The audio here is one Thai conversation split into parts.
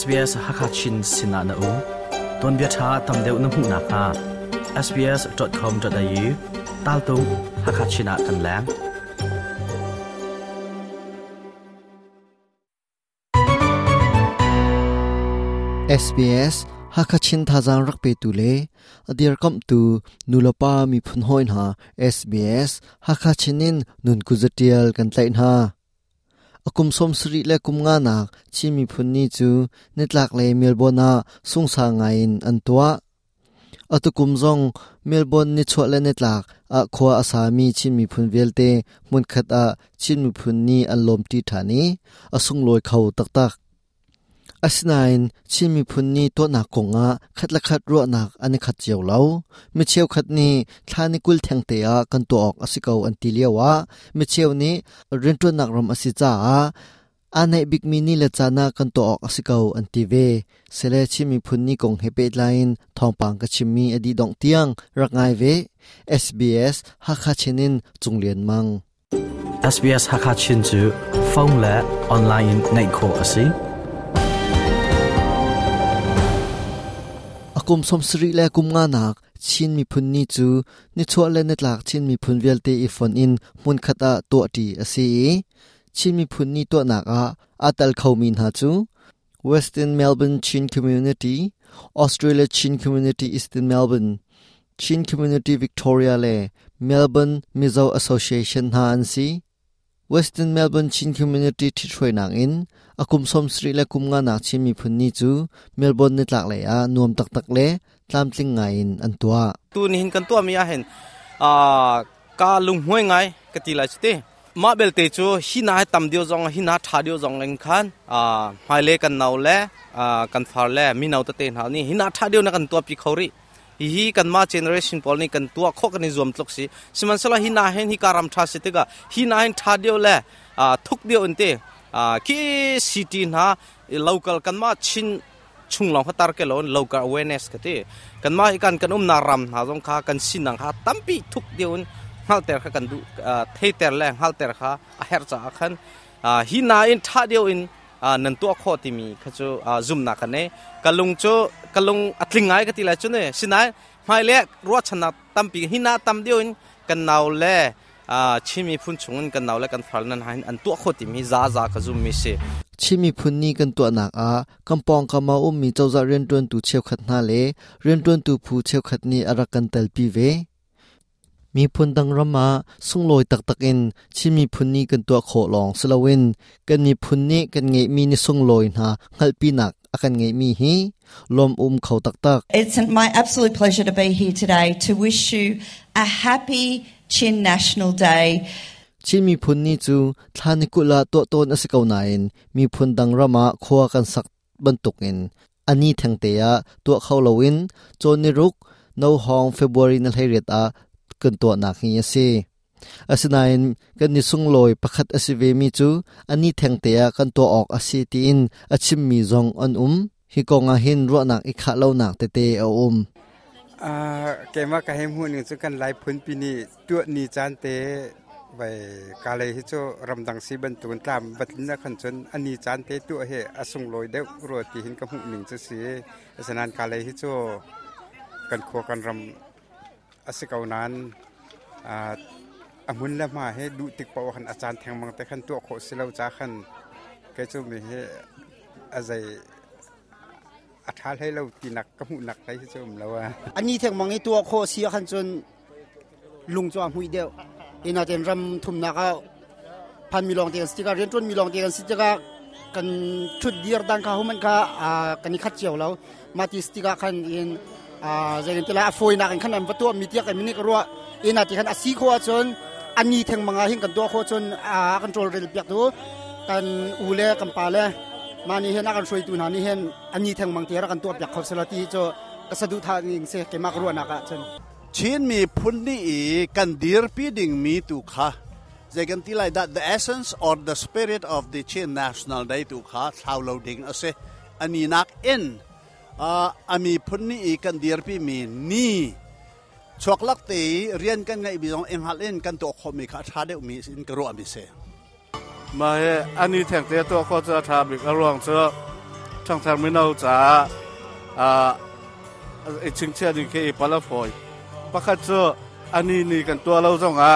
SBS Hakachin Sinana U Don Bia Tha Tam Deu Nam Hu Na Kha sbs.com.au Tal Tu Hakachina Kan Lang เอสบีเอสฮักชินทาจังรักเปตุเลอดีรกัมตูนุลปามีพุนหอยนาเอสบีเอสฮักชินินนุนกุจเตียลกันไลนา akum som sri le kum nga nak chi mi phun ni chu nitlak le melbona sung sa ngain an tua atukum zong Melbourne ni chho le nitlak a khwa asami chin mi phun velte mun khat a chin mi phun ni an lom ti thani asung loi khau tak tak อสนายชิมิพุนนีตัวนักกงอาคัดละขัดรัวนักอันนี้ขัดเจียวเล่ามิเชียวขัดนี้ท่านกุลแทงเตียกันตัวออกอสิกาวันตีเลียววะมิเชียวนี้เรียนตัวนักรมอสิจ้าอันนี้บิ๊กมินี่เละจานากันตัวออกอสิกาวันตีเวเสเลชิมิพุนนีกงเฮเปดไลน์ทองปังกับชิมิอดีดองเตียงรักไงเวเอสบสฮักคาชินินจงเลียนมัง SBS ฮัก a c h i n j u phone let อ n l i n e in Nate c o u akum som sri le kum nga nak chin mi phun ni chu ni chho le net lak chin mi phun vel te i phon in mun khata to ti ase chin mi phun ni to nak a atal khawmin ha chu western melbourne chin community australia chin community eastern melbourne chin community victoria le melbourne mizo association ha an si Western Melbourne Chin Community Thi Throi Nang In Akum Som Sri Le Kum Nga Nak Chi Mi Phun Ni Chu Melbourne Ne Tlak Le A Nuam Tak Tak Le Tlam Tling Ngai In An Tua Tu Ni Hin Kan Tua Mi A Hen A Ka Lung Hoi Ngai Ka Ti La Chi Te Ma Bel Te Chu Hi Na Tam Dio Zong Hi Na Tha Dio Zong Len Khan A Mai Le Kan Nau Le A Kan Phar Le Mi Nau Ta Te Na Ni Hi Na Tha Dio Na Kan Tua Pi Khauri hi kan ma generation pol ni kan tua kho kan zum tlok si siman sala hi na hen hi karam tha se tega hi na hen tha deu le a thuk deu ante a ki city na e, local kan ma chin chung long hatar ke lon local awareness ka te kan ma ikan kan um na ram ha jong kha kan sin nang ha tampi thuk deun hal ter kha kan du thei ter le hal ter kha a her cha khan hi na in tha deu in นันตัวข้อที่มีขจูซุ่มนักเนี่ยกลุงโจกลุงอัตลิงไงก็ตีแล้วจุเนี่ยสินไม่เลขรัชนาตั้มปีหินาตัมเดียวนกันเอาเล่ชิมีพุ่นชงกันเอาเล่กันฟังนั้นให้อันตัวข้อที่มีซาซาขจูมีเสชิมีพุ่นนี่กันตัวหนักอ่ะกำปองกำมาอุ้มมีเจ้าจะเรียนด่วนตูเชียวขัดหน้าเล่เรียนด่วนตูผู้เชียวขัดนี่อะไรกันเตลปีเวมีพุนดังรมาสุงลอยตักตักองนชิมีพุนนี้กันตัวโขลองสลาวินกันมีพุนนี้กันไงมีนิสุงลอยนะงัลปีนักอากันไงมีฮีลมอุ้มเขาตักตัก It's my absolute pleasure to be here today to wish you a happy Chin National Day ชิมีพุนนี้จูท่านกุลาตัวตนอสิกาวนายนมีพุนดังรมาขวากันสักบรรทุกอินอันนี้ทางเตียตัวเขาลวินจนนิรุกนาวฮองเฟบรุยนั่นให้เรียตากันตัวนักเงซียสินายกันนิสุงลอยประคตอาสิเวมิจูอันนี้แทงเตียกันตัวออกอาสิทีนอาชิมมีจงอันอุ้มฮิโกงาหินรัวนักอีขาเล่านักเตเตอุ้มอ่าแกมากะเฮมหุ่นจุกันไลพื้นปีนี้ตัวนี้จานเตไปกาเลฮิโจรำดังสีบรรทุนตามบัตินะขันชนอันนี้จานเตตัวเฮอสุงลอยเด็กรัวตีหินกับหุ่นหนึ่งจะเสียอาสนานกาเลฮิโจกันคัวกันรำอาศัยเขานั้นอามุนละมาให้ดูติดปวขันอาจารย์แทงมังแต่ขันตัวโคสิลาวจ้าขันแกจะมีให้อะไรอาทารให้เราตีหนักกมุหนักไปชมแล้วว่าอันนี้ถึงมังให้ตัวโคเสียขันจนลุงจอมหุ่ยเดียวอีนาเจนรำทุมนักเอาพันมีลองเตียนสิจกาเรียนจนมีลองเตียนสิจกากันชุดเดียร์ดังข้าวมันก็อ่ากันนี้ขัดเจียวเรามาตีสติกาขันเินอ่าเจนตลาฟุ้ยนักขันนั้นปัะตูมีเทียกันมินิกรัวอินาที่ขันอสีโคชนอันนี้ทังมังหิงกันตัวโคชนอาคอนโทรลเรลเปียกตัวกันอูเล่กันปาเล่มาเนี่ยนักการช่วยตัวนั้นี่เห็นอันนี้ทังมังเทียกันตัวเปียกเขาสลัดที่จะกะสุดทางยิงเสกมากรัวนักชนชินมีพุ่นนี่กันดีร์ปีดิ้งมีตุกฮะเจนตี่ไล่ดั the essence or the spirit of the Chin National Day ตุกฮะชาวโลดิงอเซอันนี้นักอินอมีพนีกันเดียร์พี่มีนี่ชกลักตีเรียนกันไงบิดองเอ็มฮัลเล่นกันตัวคมีคาชาเดมีสินกรัวมีเซมาเฮอันนี้แทงเตตัวก็จะทำบีกรวงเชอช่างทางไม่น่าจ้าอ่าไอชิงเชียดิเคปลาฟอยปะคัดเชออันนี้นี่กันตัวเราจงอ่ะ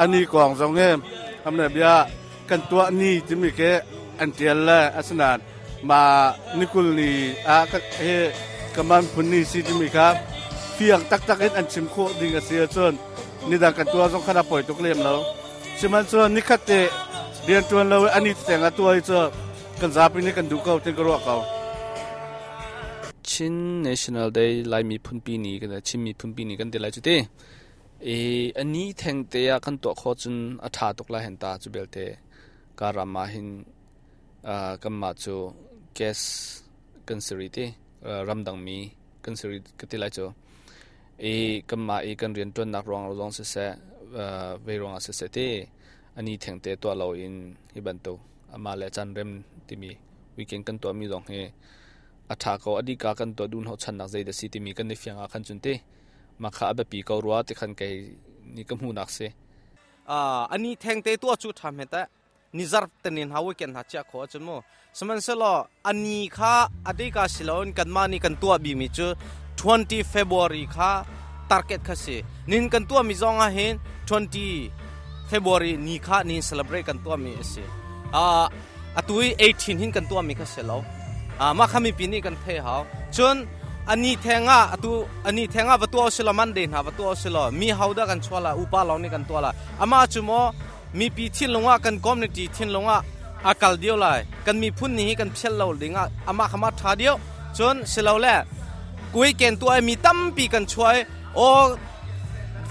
อันนี้กองจงเงี้ยทำเนียบยากันตัวนี้จิมิเคอันเดียนและอัศนาน mà nikul ni a ka he kaman punni si ti mi kha phiang tak tak in an chim kho ding a sia chon ni dang ka tua jong khana poi tok lem lo chiman chon ni khat te rian tuan lo ani teng a tua cho kan za pi ni kan du ko ten ko ro ka chin national day lai mi phun pi ni kan chin mi phun pi ni kan de lai chu te e ani theng te ya kan to kho chun a tha tok la hen ta chu bel te karama hin à cái mà chú gas cần xử lý thì ram đằng mi cần xử lý cái tí lại chú ý cái mà ý cần riêng tuần nạc rong rong sẽ sẽ về rong sẽ sẽ thì anh ấy thằng tế tòa lâu in hi bản tàu mà lại chăn rem thì mi weekend cần tòa mi rong he à thà có adi cả cần tòa đun hậu chân nạc dây đất thì mi cần đi phiang à khăn chân tế mà khá bé pi cầu ruột thì khăn cái ni cầm hù nạc sẽ à anh ấy thằng tế tòa chú tham hết á นิจรตินินฮาวเกนฮัจยาขอจุนโมสมันเสลออันนี้ค่ะอดีกาศิลอนกันมานี่กันตัวบีมิจู20 February ค่ะต t a เก็ตค่ะสินินกันตัวมิจงอาเฮน20 February นี่ค่ะนิ่ c e l ล b r a t กันตัวมิเอสิอ่าอัตุย18หินกันตัวมิค่ะเสลออ่ามาขามีปีนี้กันเทหาวจุนอันนี้แทงอ่ะตัวอันนี้แทงอ่ะประตูอัลเซลมันเดินฮาวระตูอัลเซลมีฮาวด้ากันชัวร์ละอุปาลองนี่กันตัวละอามาจุนโมมีปีทินลงอ่ะกันคอมมูนิตี้ทินลงอ่ะอากัลเดียวเลยกันมีพุ่นนี้กันเชลเราดิงอ่ะอามาขมาทาเดียวจนเชลเราแหละกุยเกนตัวมีตั้มปีกันช่วยโอ้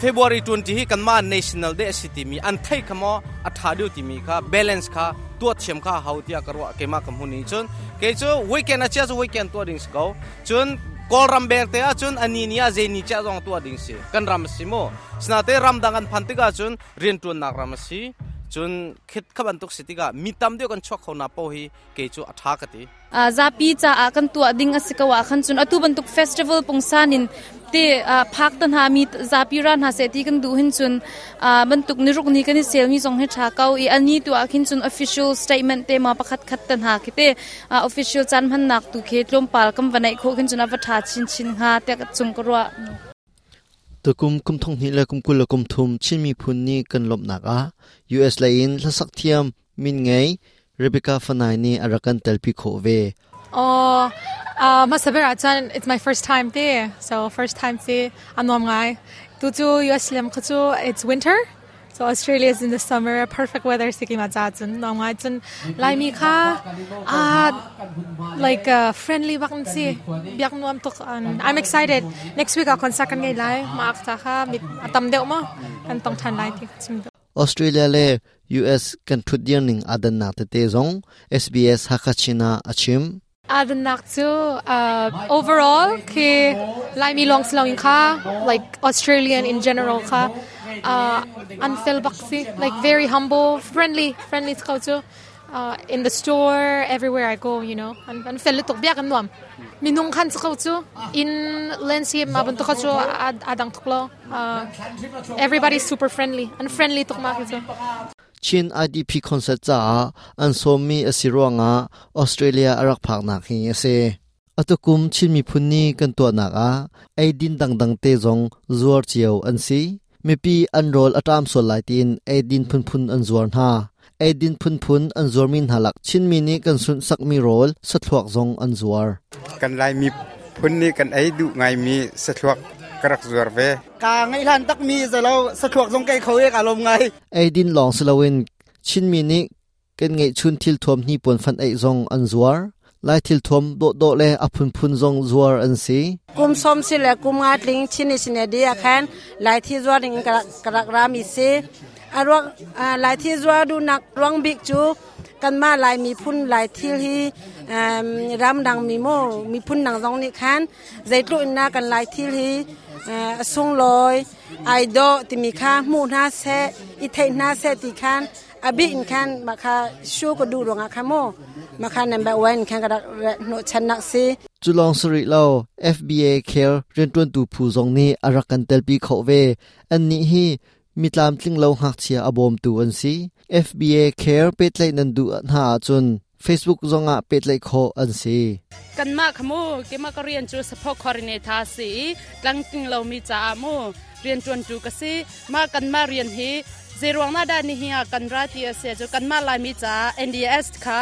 February 20กันมา National Day City มีอันไทยขมออัฐาดิวติมีค่ะ balance ค่ะตัวเทียมค่ะเฮาที่กรัวเกมาคำหุ่นนี้จนเกจู weekend อาเชียส weekend ตัวดิ้งสกาวจน kol ram ber te achun aninia je ni cha jong tu ading si kan ram si mo snate ram dangan phantika chun rin tu nak ram si chun khit khaban tuk city ga mi tam de kan chok khona po hi ke chu atha ka ti za pi cha a kan tu ading asika wa khan chun atu ban tuk festival pungsan in te phak tan ha mi za pi ran ha se ti kan du hin chun ban tuk ni ruk ni kan sel mi jong he tha kau i ani tu a khin chun official statement te ma pakhat khat tan ha ki te official chan han nak tu khe tlom pal kam vanai kho khin chun a tha chin chin ha te chung korwa ตกุมกุมทงนี้และกุมกุลกุมทุมชิมีพุนนี้กันลบหนักอะ US ไลน์ละสักเทียมมินไงเรเบคาฟนายนี่อรักันเตลพิโคเวอ๋อ Uh, masaber atan it's my first time there so first time see anom ngai tu tu us lem khachu it's winter So Australia's in the summer, perfect weather siki ma chatsun long ai chun lai mi kha like uh, friendly bakan si biak nuam tok an I'm excited. Next week I'll consakan ngai lai ma ak atam deo mo kan tong than lai Australia le US kan thudian ning adan na te zong SBS hakachina achim Adan nak chu uh, overall ke lai mi long slong ka, like Australian in general ka uh, Anfil like very humble, friendly, friendly culture. Uh, in the store, everywhere I go, you know. And and fell tok biak nuam. Minung kan sa kautu in lensi mabunto kautu ad adang tuklo. Uh, Everybody's super friendly and friendly to ma kautu. Chin IDP concert za an so mi asiro nga Australia arak phak na khi ase. Atukum chin mi phunni kan to na ga din dang dang te jong zuar chiao an si มีปีอันรอลอัตามส่วนหลายตีนเอดินพุนพุนอันจวนหาเอดินพุนพุนอันจวนมินหลักชิ้นมินิกันสุนสักมีโรลสะทวกจงอันจวรกันลามีพุนนี่กันไอดูไงมีสะทวกกระกจวรเวกางไอลันตักมีจะเราสะทวกจงไกเขาเอกอารมณ์ไงเอดินหลองสลาวินชิ้นมินิกันไงชุนทิลทวมนี่ปนฟันไอจงอันจวรลายทิลทมโดโดเลอพุนพุนซงจัวอันซีกุมสมสีเลกุมงาลิงชินิชินเดียคันลายทิ่จัวริงกระกระรามิซีอรวงลายทิ่จัวดูนักรวงบิกจู กันมาลายมีพุ่นลายทิ่ที่รำดังมีโมมีพุ่นดังจงนี่คันใจลุนนากันลายทิ่ที่สุงลอยไอโดติมีค่ามูนาเซอิเทนาเซติคันอบิอินคันมาค่าชูก็ดูดวงอาคาโมมาคันนันแบบวันแข่งกระดักโนชันนักซีจุลองสุริเลา FBA care เรียนตัวนตูผู้ทรงนี้อารักันเตลปีเขาเวอันนี้ฮีมีตามทิ้งเราหักเชียอบอมตวอันซี FBA care เป็ดเลนันดูนหาจน Facebook รงอ่ะเป็ดเลขคอันซีกันมากขโมเกมากเรียนจูสปอคอร์เนทาสีกังกิงเรามีจาโมเรียนตัวนจูกสีมากันมาเรียนฮีเจรวงนาดานิฮีกันราตีเสียจูกันมาลายมีจา NDS ค่ะ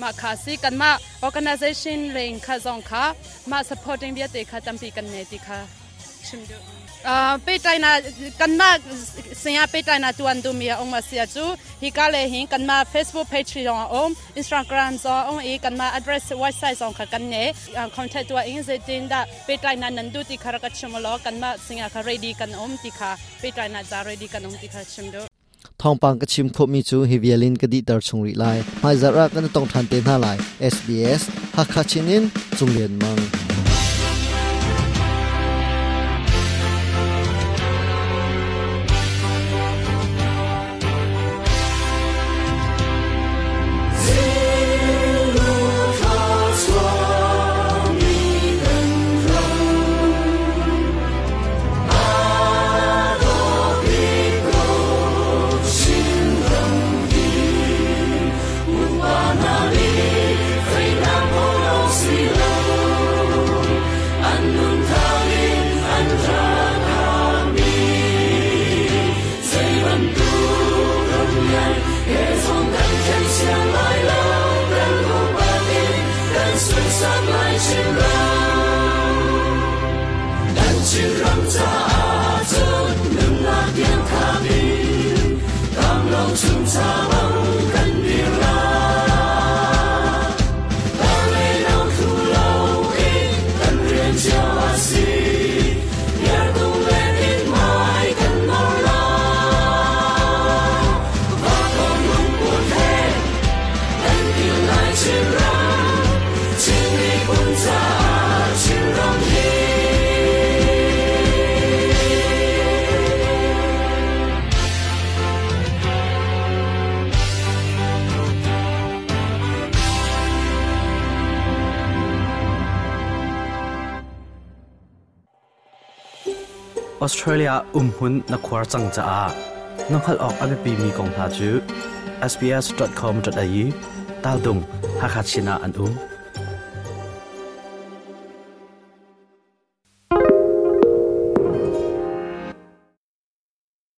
มาคาซีกันมา organization เรงค่ะซองค่ะมา supporting เบียเตค่ะตำปีกันเนติค่ะชิมดูอ่าไปไตนากันมาเสียไปไตนาตวนดูมีองมาเสียจูฮิกาเลหิงกันมา Facebook page ยองอม Instagram ซอองอีกันมา address website ซองค่ะกันเนอ่า contact ตัวอินเซตินดาไปไตนานันดูติคารกะชมลอกันมาเสียค่ะ ready กันอมติค่ะไปไตนาจา ready กันอมติค่ะชิมดูทองปังกชิมคบมีจูฮิเวียลินกดีตรชงริไลมาจาระกันต้องทันเตน่าไล SBS ฮักคาชินินจุงเลียนมัง亲人，亲人在阿楚那边，他们正在。ออสเตรเลียอุ้มหุ่นนักควาจังจ้าน้องขัดออกอเมปีมีกองทาจู sbs.com.au ตาดุงฮักฮัชินาอันอุ้ม